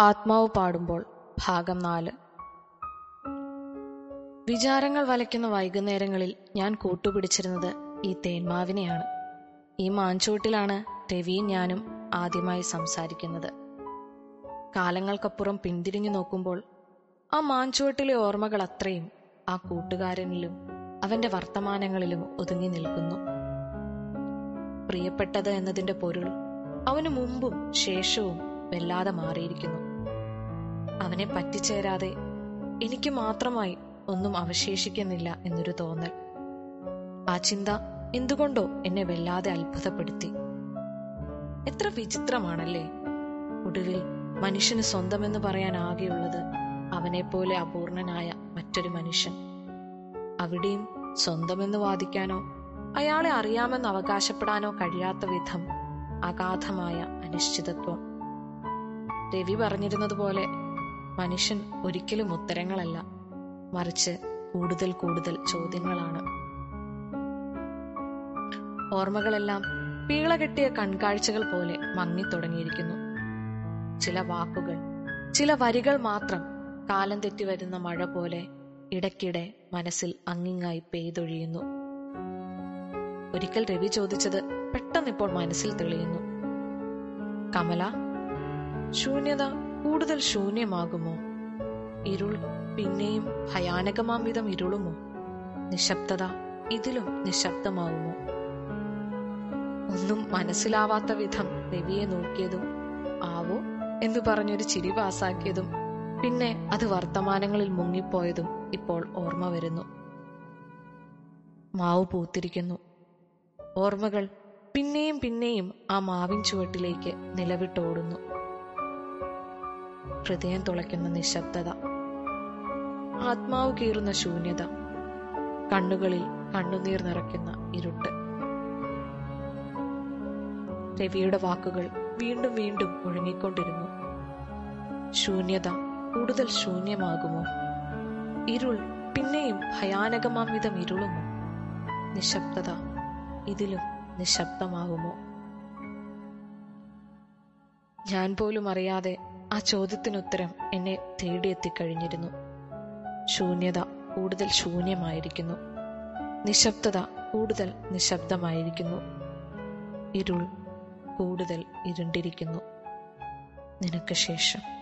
ആത്മാവ് പാടുമ്പോൾ ഭാഗം നാല്. വിചാരങ്ങൾ വലയ്ക്കുന്ന വൈകുന്നേരങ്ങളിൽ ഞാൻ കൂട്ടുപിടിച്ചിരുന്നത് ഈ തേന്മാവിനെയാണ്. ഈ മാഞ്ചോട്ടിലാണ് രവിയും ഞാനും ആദ്യമായി സംസാരിക്കുന്നത്. കാലങ്ങൾക്കപ്പുറം പിന്തിരിഞ്ഞു നോക്കുമ്പോൾ ആ മാഞ്ചുവട്ടിലെ ഓർമ്മകൾ അത്രയും ആ കൂട്ടുകാരനിലും അവന്റെ വർത്തമാനങ്ങളിലും ഒതുങ്ങി നിൽക്കുന്നു. പ്രിയപ്പെട്ടത് എന്നതിന്റെ പൊരുൾ അവന് മുമ്പും ശേഷവും വല്ലാതെ മാറിയിരിക്കുന്നു. അവനെ പറ്റിച്ചേരാതെ എനിക്ക് മാത്രമായി ഒന്നും അവശേഷിക്കുന്നില്ല എന്നൊരു തോന്നൽ. ആ ചിന്ത എന്തുകൊണ്ടോ എന്നെ വല്ലാതെ അത്ഭുതപ്പെടുത്തി. എത്ര വിചിത്രമാണല്ലേ? ഒടുവിൽ മനുഷ്യന് സ്വന്തമെന്ന് പറയാൻ ആകെയുള്ളത് അവനെപ്പോലെ അപൂർണനായ മറ്റൊരു മനുഷ്യൻ. അവിടെയും സ്വന്തമെന്ന് വാദിക്കാനോ അയാളെ അറിയാമെന്ന് അവകാശപ്പെടാനോ കഴിയാത്ത വിധം അഗാധമായ അനിശ്ചിതത്വം. രവി പറഞ്ഞിരുന്നതുപോലെ മനുഷ്യൻ ഒരിക്കലും ഉത്തരങ്ങളല്ല. മറിച്ച് കൂടുതൽ കൂടുതൽ ചോദ്യങ്ങളാണ്. ഓർമ്മകളെല്ലാം പീള കെട്ടിയ കൺകാഴ്ചകൾ പോലെ മങ്ങിത്തുടങ്ങിയിരിക്കുന്നു ചില വാക്കുകൾ ചില വരികൾ മാത്രം കാലം തെറ്റി വരുന്ന മഴ പോലെ ഇടയ്ക്കിടെ മനസ്സിൽ അങ്ങിങ്ങായി പെയ്തൊഴിയുന്നു. ഒരിക്കൽ രവി ചോദിച്ചത് പെട്ടെന്നിപ്പോൾ മനസ്സിൽ തെളിയുന്നു. കമല ശൂന്യത കൂടുതൽ ശൂന്യമാകുമോ? ഇരുൾ പിന്നെയും ഭയാനകമാം വിധം ഇരുളുമോ? നിശബ്ദത ഇതിലും നിശബ്ദമാവുമോ? ഒന്നും മനസ്സിലാവാത്ത വിധം രവിയെ നോക്കിയതും ആവോ? എന്ന് പറഞ്ഞൊരു ചിരി പാസാക്കിയതും പിന്നെ അത് വർത്തമാനങ്ങളിൽ മുങ്ങിപ്പോയതും ഇപ്പോൾ ഓർമ്മ വരുന്നു. മാവ് പൂത്തിരിക്കുന്നു. ഓർമ്മകൾ പിന്നെയും പിന്നെയും ആ മാവിൻ ചുവട്ടിലേക്ക് നിലവിട്ടോടുന്നു. ഹൃദയം തുളയ്ക്കുന്ന നിശബ്ദത. ആത്മാവ് കീറുന്ന ശൂന്യത. കണ്ണുകളിൽ കണ്ണുനീർ നിറയ്ക്കുന്ന ഇരുട്ട്. രവിയുടെ വാക്കുകൾ വീണ്ടും വീണ്ടും ഒഴുങ്ങിക്കൊണ്ടിരുന്നു ശൂന്യത കൂടുതൽ ശൂന്യമാകുമോ? ഇരുൾ പിന്നെയും ഭയാനകമാം വിധം ഇരുളുമോ? നിശബ്ദത ഇതിലും നിശബ്ദമാകുമോ? ഞാൻ പോലും അറിയാതെ ആ ചോദ്യത്തിനുത്തരം എന്നെ തേടിയെത്തിക്കഴിഞ്ഞിരുന്നു. ശൂന്യത കൂടുതൽ ശൂന്യമായിരിക്കുന്നു. നിശബ്ദത കൂടുതൽ നിശബ്ദമായിരിക്കുന്നു. ഇരുൾ കൂടുതൽ ഇരുണ്ടിരിക്കുന്നു. നിനക്ക് ശേഷം.